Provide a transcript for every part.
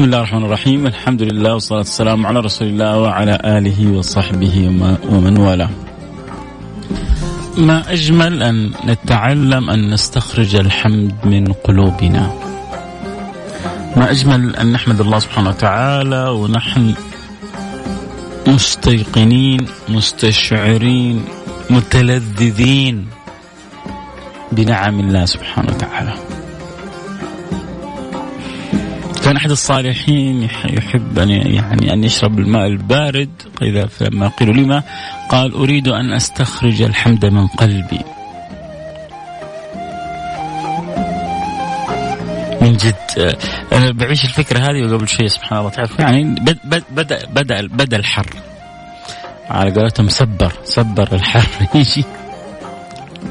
بسم الله الرحمن الرحيم الحمد لله والصلاة والسلام على رسول الله وعلى آله وصحبه ومن والاه ما أجمل أن نتعلم أن نستخرج الحمد من قلوبنا ما أجمل أن نحمد الله سبحانه وتعالى ونحن مستيقنين مستشعرين متلذذين بنعم الله سبحانه وتعالى كان أحد الصالحين يحب ان يعني أن يشرب الماء البارد اذا فلما قيل لما قال أريد أن أستخرج الحمد من قلبي. من جد أنا بعيش الفكرة هذه وقبل شيء سبحان الله تعرف يعني بدا بدأ بدا, بدأ الحر. على قولتهم سبر سبر الحر. يجي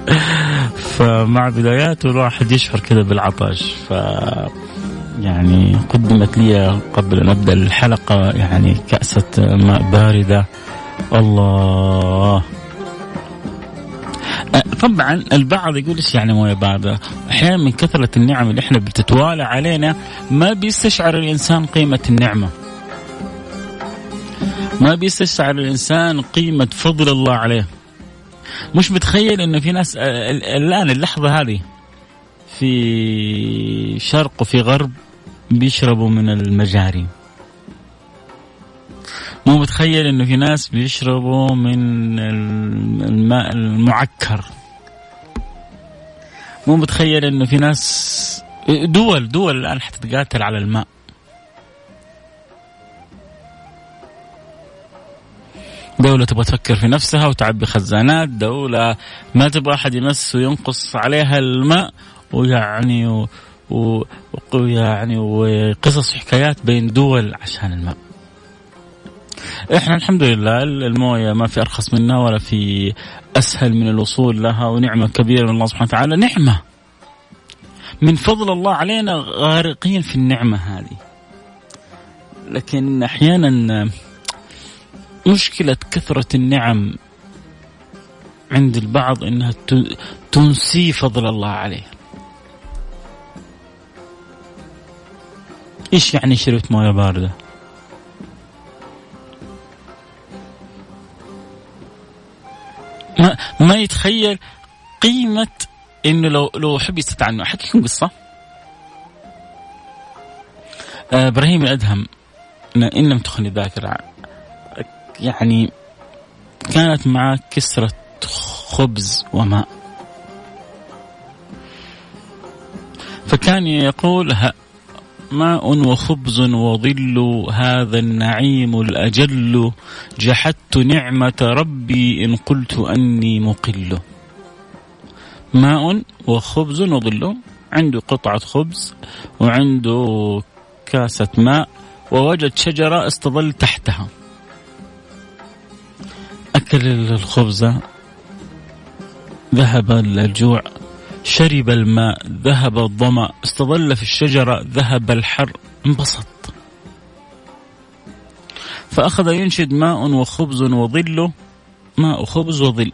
فمع بداياته الواحد يشعر كذا بالعطش. ف يعني قدمت لي قبل أن أبدأ الحلقة يعني كأسة ماء باردة الله طبعا البعض يقول إيش يعني مويه باردة؟ أحيانا من كثرة النعم اللي إحنا بتتوالى علينا ما بيستشعر الإنسان قيمة النعمة. ما بيستشعر الإنسان قيمة فضل الله عليه. مش متخيل إنه في ناس الآن اللحظة هذه في شرق وفي غرب بيشربوا من المجاري. مو متخيل إنه في ناس بيشربوا من الماء المعكر. مو متخيل إنه في ناس دول دول الآن حتتقاتل على الماء. دولة تبغى تفكر في نفسها وتعبي خزانات دولة ما تبغى أحد يمس وينقص عليها الماء ويعني ويعني وقصص وحكايات بين دول عشان الماء إحنا الحمد لله الموية ما في أرخص منها ولا في أسهل من الوصول لها ونعمة كبيرة من الله سبحانه وتعالى. نعمة. من فضل الله علينا غارقين في النعمة هذه. لكن أحيانا مشكلة كثرة النعم عند البعض إنها تنسي فضل الله عليه إيش يعني شربت مويه باردة؟ ما ما يتخيل قيمة إنه لو لو حبست عنه أحكي لكم قصة. آه، إبراهيم الأدهم إن لم تخني الذاكرة يعني كانت معه كسرة خبز وماء. فكان يقول ماء وخبز وظل هذا النعيم الأجل. جحدت نعمة ربي إن قلت أني مقل. ماء وخبز وظل. عنده قطعة خبز وعنده كاسة ماء ووجد شجرة استظل تحتها. أكل الخبزة ذهب الجوع. شرب الماء ذهب الظمأ استظل في الشجرة ذهب الحر انبسط. فأخذ ينشد ماء وخبز وظل ماء وخبز وظل.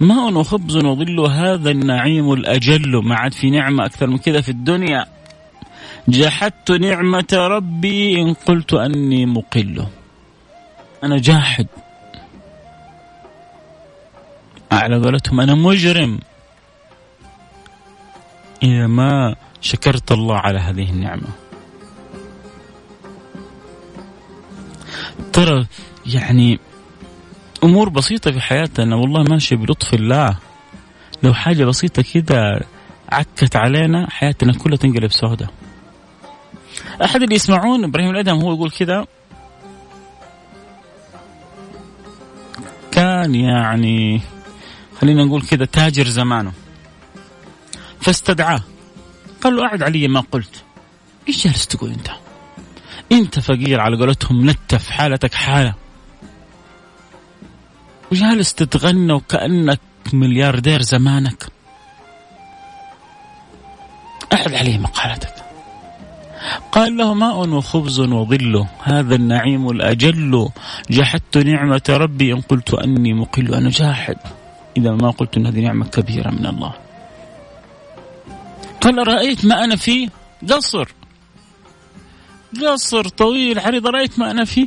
ماء وخبز وظل هذا النعيم الأجل. ما عاد في نعمة أكثر من كذا في الدنيا. جحدت نعمة ربي إن قلت أني مقل. أنا جاحد. على قولتهم أنا مجرم. إذا ما شكرت الله على هذه النعمة. ترى يعني أمور بسيطة في حياتنا والله ماشية بلطف الله. لو حاجة بسيطة كده عكت علينا حياتنا كلها تنقلب سوداء أحد اللي يسمعون إبراهيم الأدهم هو يقول كده كان يعني خلينا نقول كذا تاجر زمانه. فاستدعاه. قال له أعد علي ما قلت. إيش جالس تقول أنت؟ أنت فقير على قولتهم نتف حالتك حالة. وجالس تتغنى وكأنك ملياردير زمانك. أعد عليه مقالتك. قال له ماء وخبز وظل هذا النعيم الأجل جحدت نعمة ربي إن قلت أني مقل أنا جاحد. إذا ما قلت أن هذه نعمة كبيرة من الله. قال رأيت ما أنا فيه قصر. قصر طويل عريض رأيت ما أنا فيه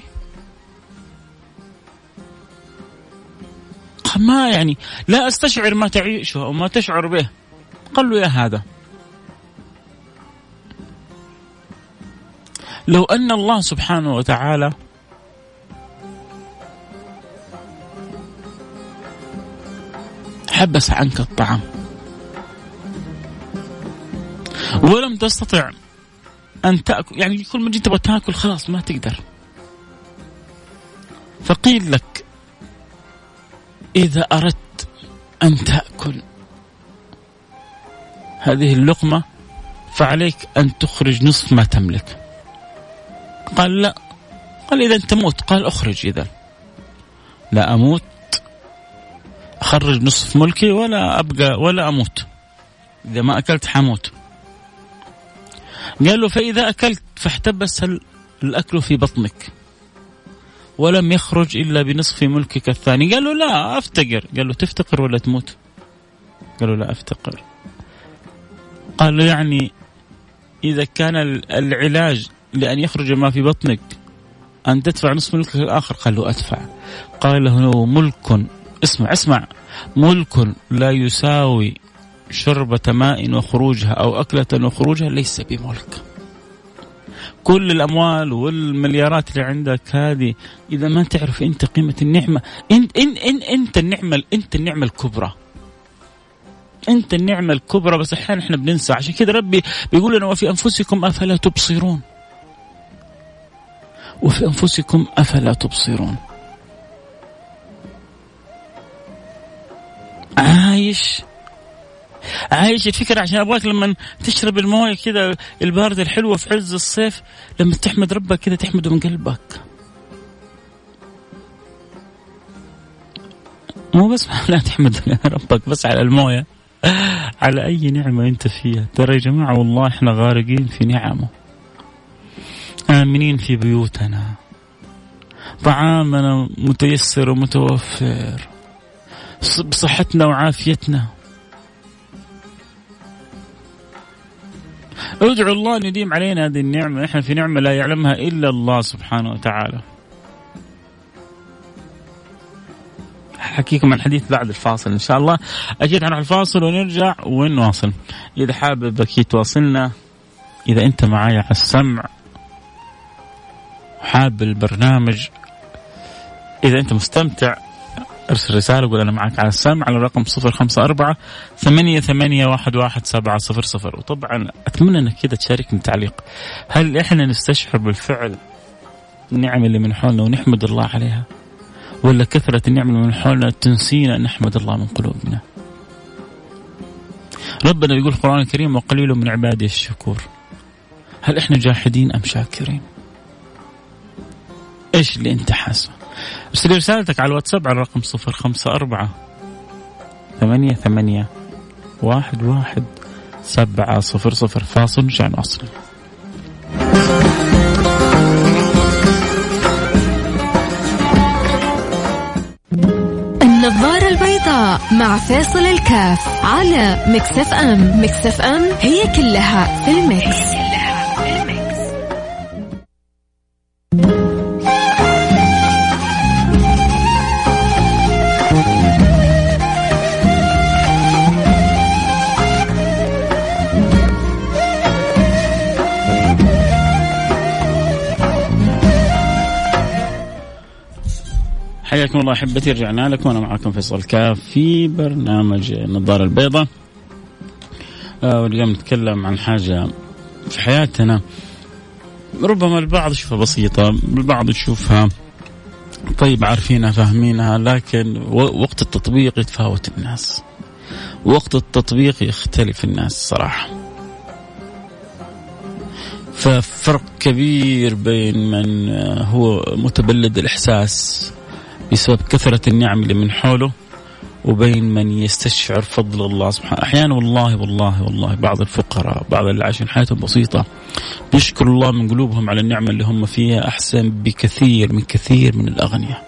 ما يعني لا أستشعر ما تعيشه أو ما تشعر به. قال له يا هذا. لو أن الله سبحانه وتعالى حبس عنك الطعام. ولم تستطع أن تأكل يعني كل ما جيت تبغى تاكل خلاص ما تقدر. فقيل لك إذا أردت أن تأكل هذه اللقمة فعليك أن تخرج نصف ما تملك. قال لا. قال إذا تموت قال أخرج إذا. لا أموت. أخرج نصف ملكي ولا أبقى ولا أموت. إذا ما أكلت حموت. قال له فإذا أكلت فاحتبس الأكل في بطنك ولم يخرج إلا بنصف ملكك الثاني. قال له لا أفتقر. قال له تفتقر ولا تموت؟ قال له لا أفتقر. قال له يعني إذا كان العلاج لأن يخرج ما في بطنك أن تدفع نصف ملكك الآخر؟ قال له أدفع. قال له ملك. اسمع اسمع. ملك لا يساوي شربة ماء وخروجها أو أكلة وخروجها ليس بملك. كل الأموال والمليارات اللي عندك هذه إذا ما تعرف أنت قيمة النعمة أنت, إن إن أنت النعمة أنت النعمة الكبرى. أنت النعمة الكبرى بس أحيانا إحنا بننسى. عشان كذا ربي بيقول لنا وفي أنفسكم أفلا تبصرون. وفي أنفسكم أفلا تبصرون. عايش عايش الفكرة عشان أبغاك لما تشرب الموية كذا الباردة الحلوة في عز الصيف لما تحمد ربك كذا تحمده من قلبك. مو بس لا تحمد ربك بس على الموية. على أي نعمة أنت فيها. ترى يا جماعة والله إحنا غارقين في نعمة. آمنين في بيوتنا. طعامنا متيسر ومتوفر. بصحتنا وعافيتنا. ادعوا الله أن يديم علينا هذه النعمة. إحنا في نعمة لا يعلمها إلا الله سبحانه وتعالى. حكيكم عن الحديث بعد الفاصل إن شاء الله. أكيد حنروح الفاصل ونرجع ونواصل. إذا حابب أكيد تواصلنا. إذا أنت معايا على السمع. حاب البرنامج. إذا أنت مستمتع. ارسل رسالة وقول أنا معك على السمع على الرقم صفر خمسة أربعة ثمانية ثمانية واحد واحد سبعة صفر صفر. وطبعا أتمنى أنك كذا تشاركني تعليق. هل إحنا نستشعر بالفعل النعم اللي من حولنا ونحمد الله عليها؟ ولا كثرة النعم اللي من حولنا تنسينا أن نحمد الله من قلوبنا؟ ربنا يقول في القرآن الكريم وقليل من عبادي الشكور. هل إحنا جاحدين أم شاكرين؟ إيش اللي أنت حاسه؟ ارسل رسالتك على الواتساب على الرقم صفر خمسة أربعة ثمانية ثمانية واحد واحد سبعة صفر صفر فاصل نرجع نواصل النظارة البيضاء مع فاصل الكاف على مكسف أم مكسف أم هي كلها في المكس. حياكم الله أحبتي رجعنا لكم. وأنا معكم فيصل كاف في برنامج النظارة البيضاء. آه واليوم نتكلم عن حاجة في حياتنا. ربما البعض يشوفها بسيطة البعض يشوفها طيب عارفينها فاهمينها لكن وقت التطبيق يتفاوت الناس. وقت التطبيق يختلف الناس صراحة. ففرق كبير بين من هو متبلد الإحساس بسبب كثرة النعم اللي من حوله وبين من يستشعر فضل الله سبحانه. أحيانا والله والله والله بعض الفقراء بعض اللي عايشين حياتهم بسيطة بيشكروا الله من قلوبهم على النعمة اللي هم فيها أحسن بكثير من كثير من الأغنياء.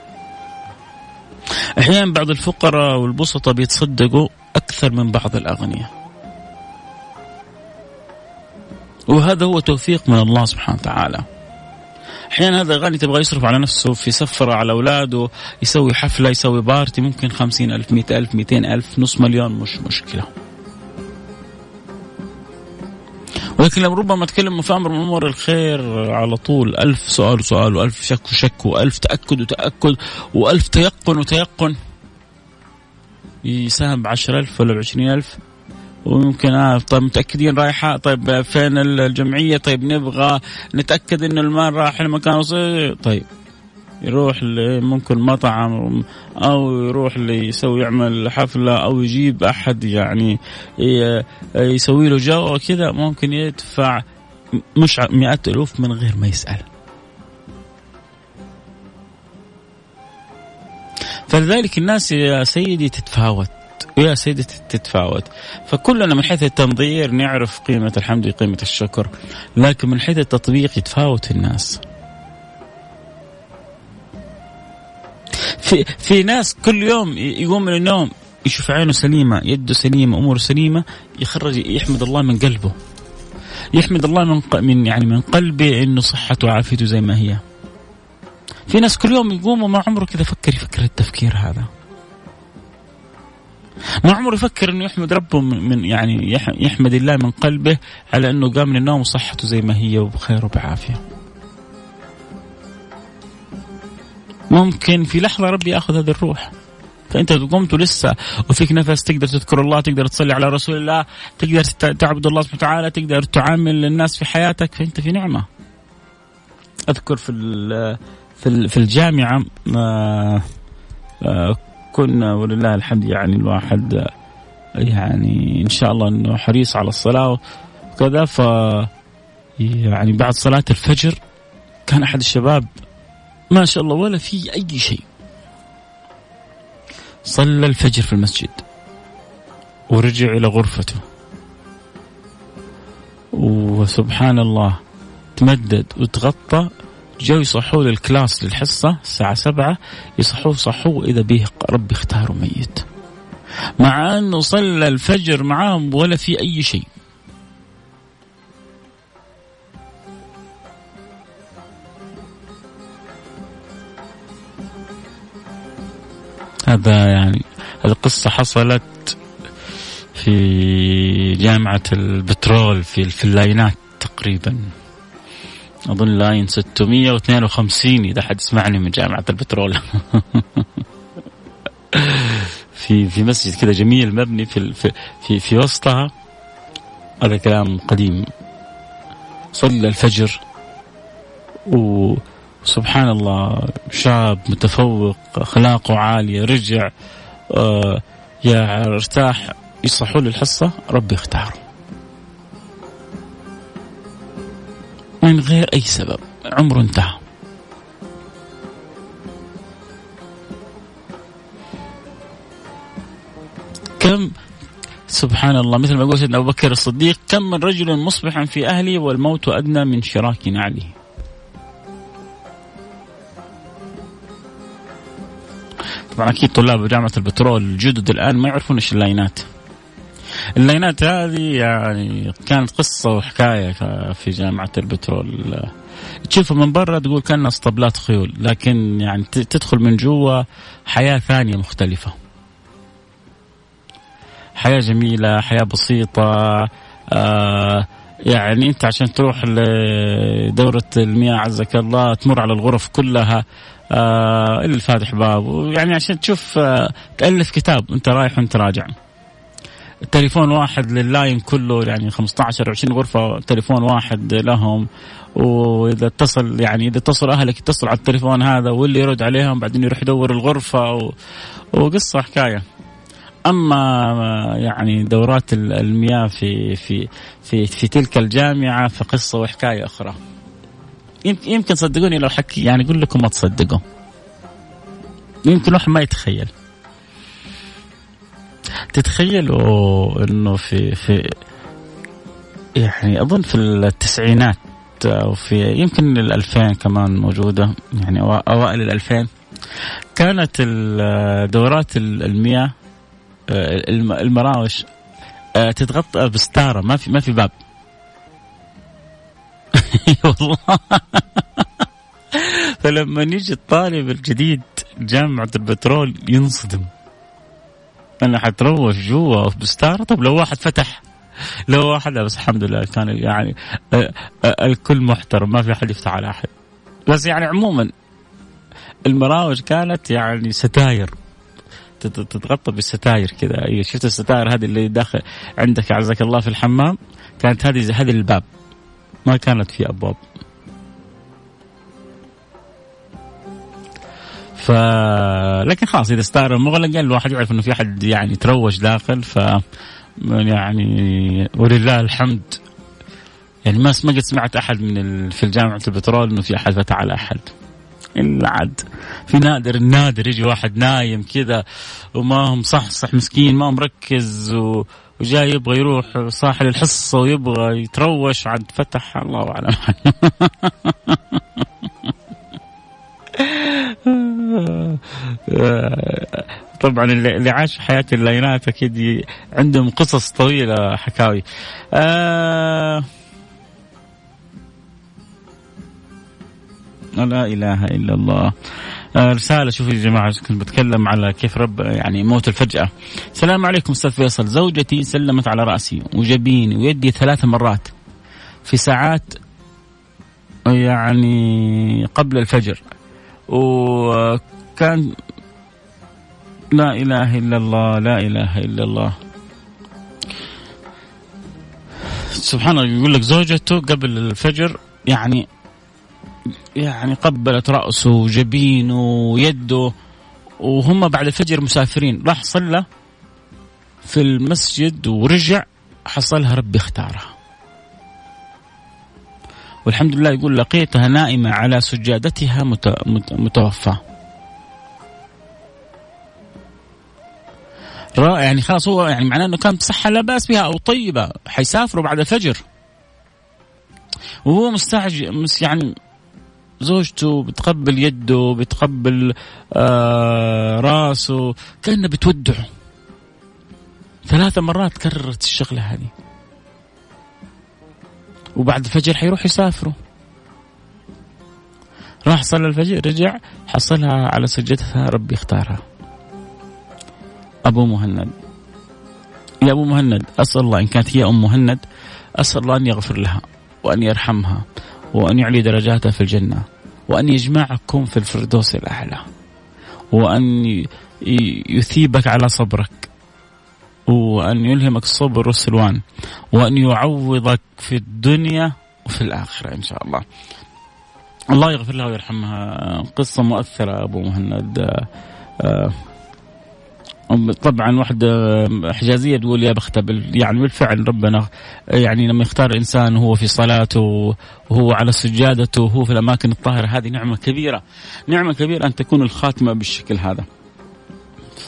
أحيانا بعض الفقراء والبسطة بيتصدقوا أكثر من بعض الأغنياء. وهذا هو توفيق من الله سبحانه وتعالى. أحيانا هذا غني تبغى يصرف على نفسه في سفرة على أولاده يسوي حفلة يسوي بارتي ممكن خمسين ألف مئة ألف مئتين ألف نص مليون مش مشكلة. ولكن لما ربما تكلم في أمر من أمور الخير على طول ألف سؤال وسؤال وألف شك وشك وألف تأكد وتأكد وألف تيقن وتيقن. يساهم بعشر ألف ولا بعشرين ألف؟ ويمكن آه طيب متأكدين رايحة؟ طيب فين الجمعية؟ طيب نبغى نتأكد ان المال راح لمكان طيب. يروح ممكن مطعم أو يروح يسوي يعمل حفلة أو يجيب أحد يعني يسوي له جو كذا ممكن يدفع مش مئات الوف من غير ما يسأل. فلذلك الناس يا سيدي تتفاوت. ويا سيدتي تتفاوت. فكلنا من حيث التنظير نعرف قيمة الحمد وقيمة الشكر لكن من حيث التطبيق يتفاوت الناس. في في ناس كل يوم يقوم من النوم يشوف عينه سليمة يده سليمة أموره سليمة يخرج يحمد الله من قلبه. يحمد الله من من يعني من قلبه إنه صحته وعافيته زي ما هي. في ناس كل يوم يقوموا ما عمره كذا فكر يفكر التفكير هذا. ما عمره يفكر إنه يحمد ربه من يعني يحمد الله من قلبه على إنه قام من النوم وصحته زي ما هي وبخير وبعافية. ممكن في لحظة ربي يأخذ هذه الروح. فأنت قمت لسه وفيك نفس تقدر تذكر الله تقدر تصلي على رسول الله تقدر تعبد الله سبحانه وتعالى تقدر تعامل الناس في حياتك فأنت في نعمة أذكر في في الجامعة آه، آه، كنا ولله الحمد يعني الواحد يعني إن شاء الله إنه حريص على الصلاة وكذا. ف يعني بعد صلاة الفجر كان أحد الشباب ما شاء الله ولا في أي شيء صلى الفجر في المسجد ورجع إلى غرفته. وسبحان الله تمدد وتغطى جو يصحوا لل class للحصة الساعة سبعة يصحوه صحوه إذا به ربي اختاره ميت. مع أنه صلى الفجر معاهم ولا في أي شيء. هذا يعني هذه قصة حصلت في جامعة البترول في اللاينات تقريبا. أظن لاين 652 إذا حد يسمعني من جامعة البترول. في في مسجد كذا جميل مبني في في في وسطها. هذا كلام قديم. صلى الفجر. وسبحان الله شاب متفوق أخلاقه عالية رجع آه يا أرتاح يصحوا للحصة ربي اختاره من غير أي سبب. عمره انتهى. كم سبحان الله مثل ما يقول سيدنا أبو بكر الصديق كم من رجل مصبحا في أهلي والموت أدنى من شراك نعله طبعا أكيد طلاب جامعة البترول الجدد الآن ما يعرفون إيش اللاينات هذه يعني كانت قصة وحكاية في جامعة البترول. تشوفها من برا تقول كأنها اسطبلات خيول لكن يعني تدخل من جوا حياة ثانية مختلفة. حياة جميلة حياة بسيطة آه يعني أنت عشان تروح لدورة المياه عزك الله تمر على الغرف كلها آه إلا الفاتح باب. يعني عشان تشوف آه تألف كتاب أنت رايح وأنت راجع. تليفون واحد لللاين كله يعني 15 20 غرفة تليفون واحد لهم. وإذا اتصل يعني إذا اتصل أهلك يتصل على التليفون هذا واللي يرد عليهم بعدين يروح يدور الغرفة و... وقصة حكاية. أما يعني دورات المياه في في في في تلك الجامعة فقصة وحكاية أخرى. يمكن صدقوني لو حكي يعني أقول لكم ما تصدقوا. يمكن واحد ما يتخيل. تتخيلوا إنه في في يعني أظن في التسعينات أو في يمكن الألفين كمان موجودة يعني أوائل الألفين كانت دورات المياه المراوش تتغطى بستارة ما في ما في باب. والله. فلما يجي الطالب الجديد جامعة البترول ينصدم. أنا حتروش جوا بستارة. طب لو واحد فتح لو واحد بس الحمد لله كان يعني الكل محترم ما في أحد يفتح على أحد. بس يعني عموما المراوش كانت يعني ستاير. تتغطى بالستاير كذا. أيوة شفت الستاير هذه اللي داخل عندك أعزك الله في الحمام؟ كانت هذه هذه الباب. ما كانت في أبواب. ف لكن خلاص إذا ستار مغلق الواحد يعرف إنه في أحد يعني تروج داخل ف يعني ولله الحمد. يعني ما ما قد سمعت أحد من ال... في جامعه البترول إنه في أحد فتح على أحد. إلا عاد. في نادر النادر يجي واحد نايم كذا وما هو مصحصح مسكين ما هو مركز و... وجاي يبغى يروح صاحي الحصة ويبغى يتروش عاد فتح. الله أعلم. طبعا اللي عاش حياة اللاينات أكيد عندهم قصص طويلة حكاوي. آه لا إله إلا الله. آه رسالة شوفوا يا جماعة كنت بتكلم على كيف رب يعني موت الفجأة. السلام عليكم أستاذ فيصل. زوجتي سلمت على رأسي وجبيني ويدي ثلاث مرات في ساعات يعني قبل الفجر. وكان لا إله إلا الله لا إله إلا الله. سبحان الله يقول لك زوجته قبل الفجر يعني يعني قبلت رأسه وجبينه ويده وهم بعد الفجر مسافرين. راح صلى في المسجد ورجع حصلها ربي اختارها. والحمد لله يقول لقيتها نائمة على سجادتها متوفاة يعني خلاص هو يعني معناه إنه كان بصحة لا بأس بها أو طيبة حيسافروا بعد الفجر. وهو مستعجل يعني زوجته بتقبل يده بتقبل آه راسه كأنه بتودعه. ثلاث مرات كررت الشغلة هذه. وبعد الفجر حيروح يسافروا. راح صلى الفجر رجع حصلها على سجدتها ربي اختارها. أبو مهند. يا أبو مهند أسأل الله إن كانت هي أم مهند أسأل الله أن يغفر لها وأن يرحمها وأن يعلي درجاتها في الجنة وأن يجمعكم في الفردوس الأعلى وأن يثيبك على صبرك. وأن يلهمك الصبر والسلوان وأن يعوضك في الدنيا وفي الآخرة إن شاء الله. الله يغفر لها ويرحمها. قصة مؤثرة أبو مهند. آه، طبعا واحدة حجازية تقول يا بخت يعني بالفعل ربنا يعني لما يختار إنسان وهو في صلاته وهو على سجادته وهو في الأماكن الطاهرة هذه نعمة كبيرة. نعمة كبيرة أن تكون الخاتمة بالشكل هذا.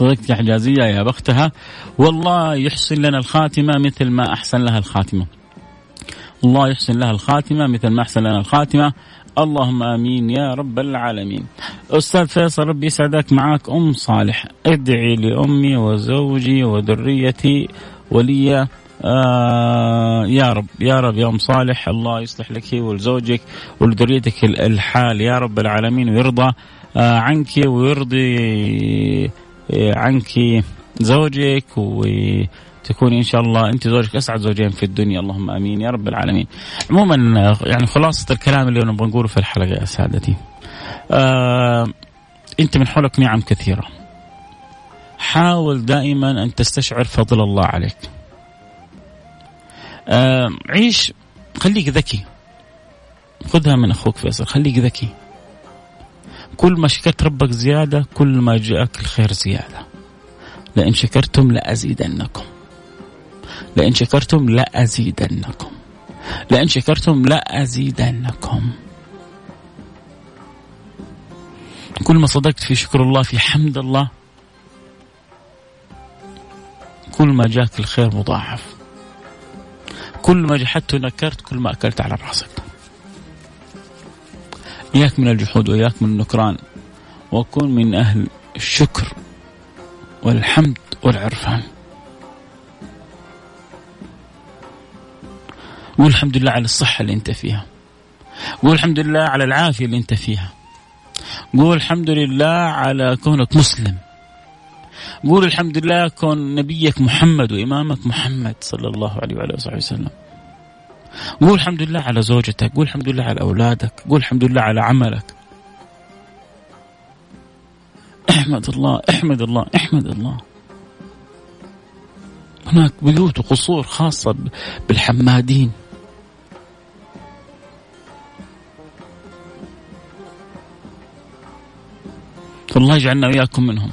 صدقت حجازية يا بختها. والله يحسن لنا الخاتمة مثل ما أحسن لها الخاتمة. الله يحسن لها الخاتمة مثل ما أحسن لنا الخاتمة. اللهم آمين يا رب العالمين. أستاذ فيصل ربي يسعدك معك. أم صالح، ادعي لأمي وزوجي وذريتي ولي. آه يا رب يا رب يا أم صالح الله يصلح لك ولزوجك ولذريتك الحال. يا رب العالمين ويرضى آه عنك ويرضي عنك زوجك وتكوني إن شاء الله أنت زوجك أسعد زوجين في الدنيا اللهم آمين يا رب العالمين. عموما يعني خلاصة الكلام اللي نبغى نقوله في الحلقة يا سادتي. آه أنت من حولك نعم كثيرة. حاول دائما أن تستشعر فضل الله عليك. آه عيش خليك ذكي خذها من أخوك فيصل خليك ذكي كل ما شكرت ربك زيادة كل ما جاءك الخير زيادة. لئن شكرتم لأزيدنكم. لئن شكرتم لأزيدنكم. لئن شكرتم لأزيدنكم. كل ما صدقت في شكر الله في حمد الله كل ما جاك الخير مضاعف. كل ما جحدت ونكرت كل ما أكلت على رأسك. إياك من الجحود وإياك من النكران وكن من أهل الشكر والحمد والعرفان. قول الحمد لله على الصحة اللي أنت فيها. قول الحمد لله على العافية اللي أنت فيها. قول الحمد لله على كونك مسلم. قول الحمد لله كون نبيك محمد وإمامك محمد صلى الله عليه وعلى وصحبه وسلم. قول الحمد لله على زوجتك قول الحمد لله على أولادك قول الحمد لله على عملك. احمد الله احمد الله احمد الله. هناك بيوت وقصور خاصة بالحمادين. فالله يجعلنا وإياكم منهم.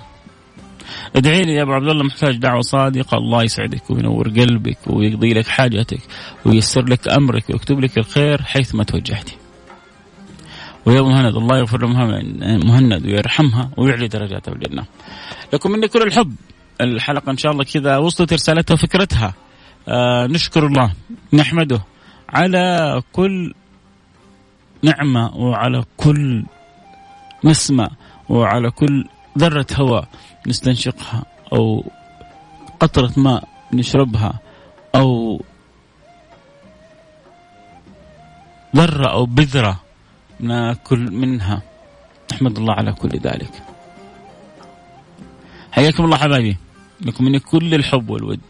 ادعي لي يا أبو عبد الله محتاج دعوة صادقة الله يسعدك وينور قلبك ويقضي لك حاجتك وييسر لك أمرك ويكتب لك الخير حيث ما توجهتي. ويا مهند الله يغفر مهند ويرحمها ويعلي درجاتها في الجنه. لكم مني كل الحب الحلقة إن شاء الله كذا وصلت رسالتها وفكرتها. آه نشكر الله نحمده على كل نعمة وعلى كل نسمه وعلى كل ذرة هواء نستنشقها أو قطرة ماء نشربها أو ذرة أو بذرة ناكل منها. نحمد الله على كل ذلك. حياكم الله حبايبي. لكم مني كل الحب والود.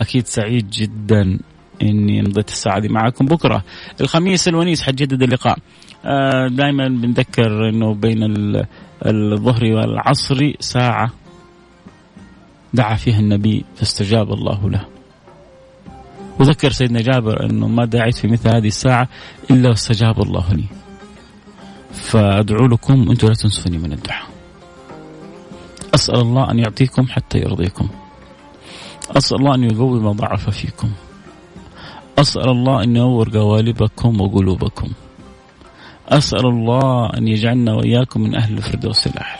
أكيد سعيد جدا إني مضيت الساعة دي معكم بكرة الخميس الونيس حجدد اللقاء. آه دائما بنذكر إنه بين الظهر والعصر ساعة دعا فيها النبي فاستجاب الله له. وذكر سيدنا جابر أنه ما دعيت في مثل هذه الساعة إلا واستجاب الله لي. فأدعو لكم وأنتم لا تنسوني من الدعاء. أسأل الله أن يعطيكم حتى يرضيكم. أسأل الله أن يقوي ما ضعف فيكم. أسأل الله أن ينور قوالبكم وقلوبكم. أسأل الله أن يجعلنا وإياكم من أهل الفردوس الأعلى.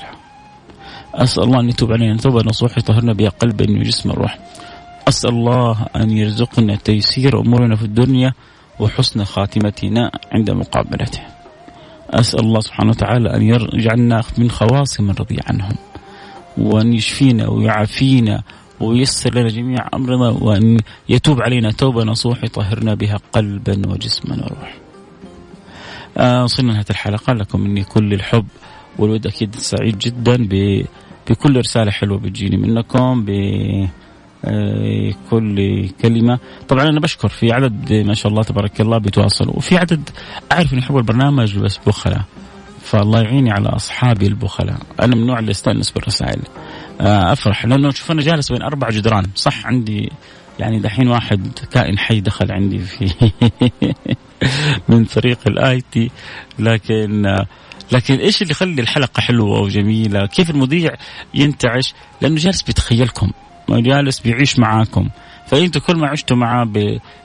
أسأل الله أن يتوب علينا. توبة نصوح يطهرنا بها قلبا وجسما الروح. أسأل الله أن يرزقنا تيسير أمورنا في الدنيا وحسن خاتمتنا عند مقابلته. أسأل الله سبحانه وتعالى أن يجعلنا من خواص من رضي عنهم وأن يشفينا ويعافينا وييسر لنا جميع أمرنا وأن يتوب علينا. توبة نصوح يطهرنا بها قلبا وجسما وروح آه وصلنا نهاية الحلقة. لكم مني كل الحب والود أكيد سعيد جدا بكل رسالة حلوة بتجيني منكم ب آه، كل كلمة. طبعا أنا بشكر في عدد ما شاء الله تبارك الله بيتواصلوا. وفي عدد أعرف أن يحبوا البرنامج بس بخلاء. فالله يعيني على أصحابي البخلاء. أنا من النوع اللي استأنس بالرسائل. آه، أفرح. لأنه شوف أنا جالس بين أربع جدران. صح عندي يعني دحين واحد كائن حي دخل عندي في من فريق ال IT لكن آه، لكن إيش اللي يخلي الحلقة حلوة وجميلة؟ كيف المذيع ينتعش؟ لأنه جالس بيتخيلكم جالس بيعيش معاكم. فانتم كل ما عشتوا معاه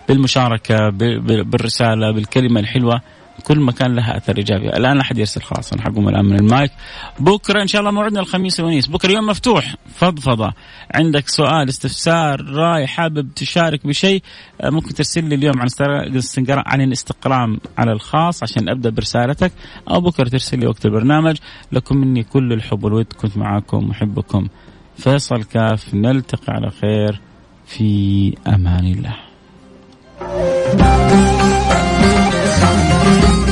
بالمشاركة بالرسالة بالكلمة الحلوة كل ما كان لها أثر إيجابي، الآن أحد يرسل خلاص أنا حقوم الآن من المايك، بكرة إن شاء الله موعدنا الخميس الونيس، بكرة يوم مفتوح. فضفضة، عندك سؤال استفسار رأي حابب تشارك بشيء؟ آه، ممكن ترسل لي اليوم عن عن الاستقرام على الخاص عشان أبدأ برسالتك أو بكرة ترسل لي وقت البرنامج، لكم مني كل الحب والود. كنت معاكم محبكم فيصل كاف. نلتقي على خير. في أمان الله. Thank you.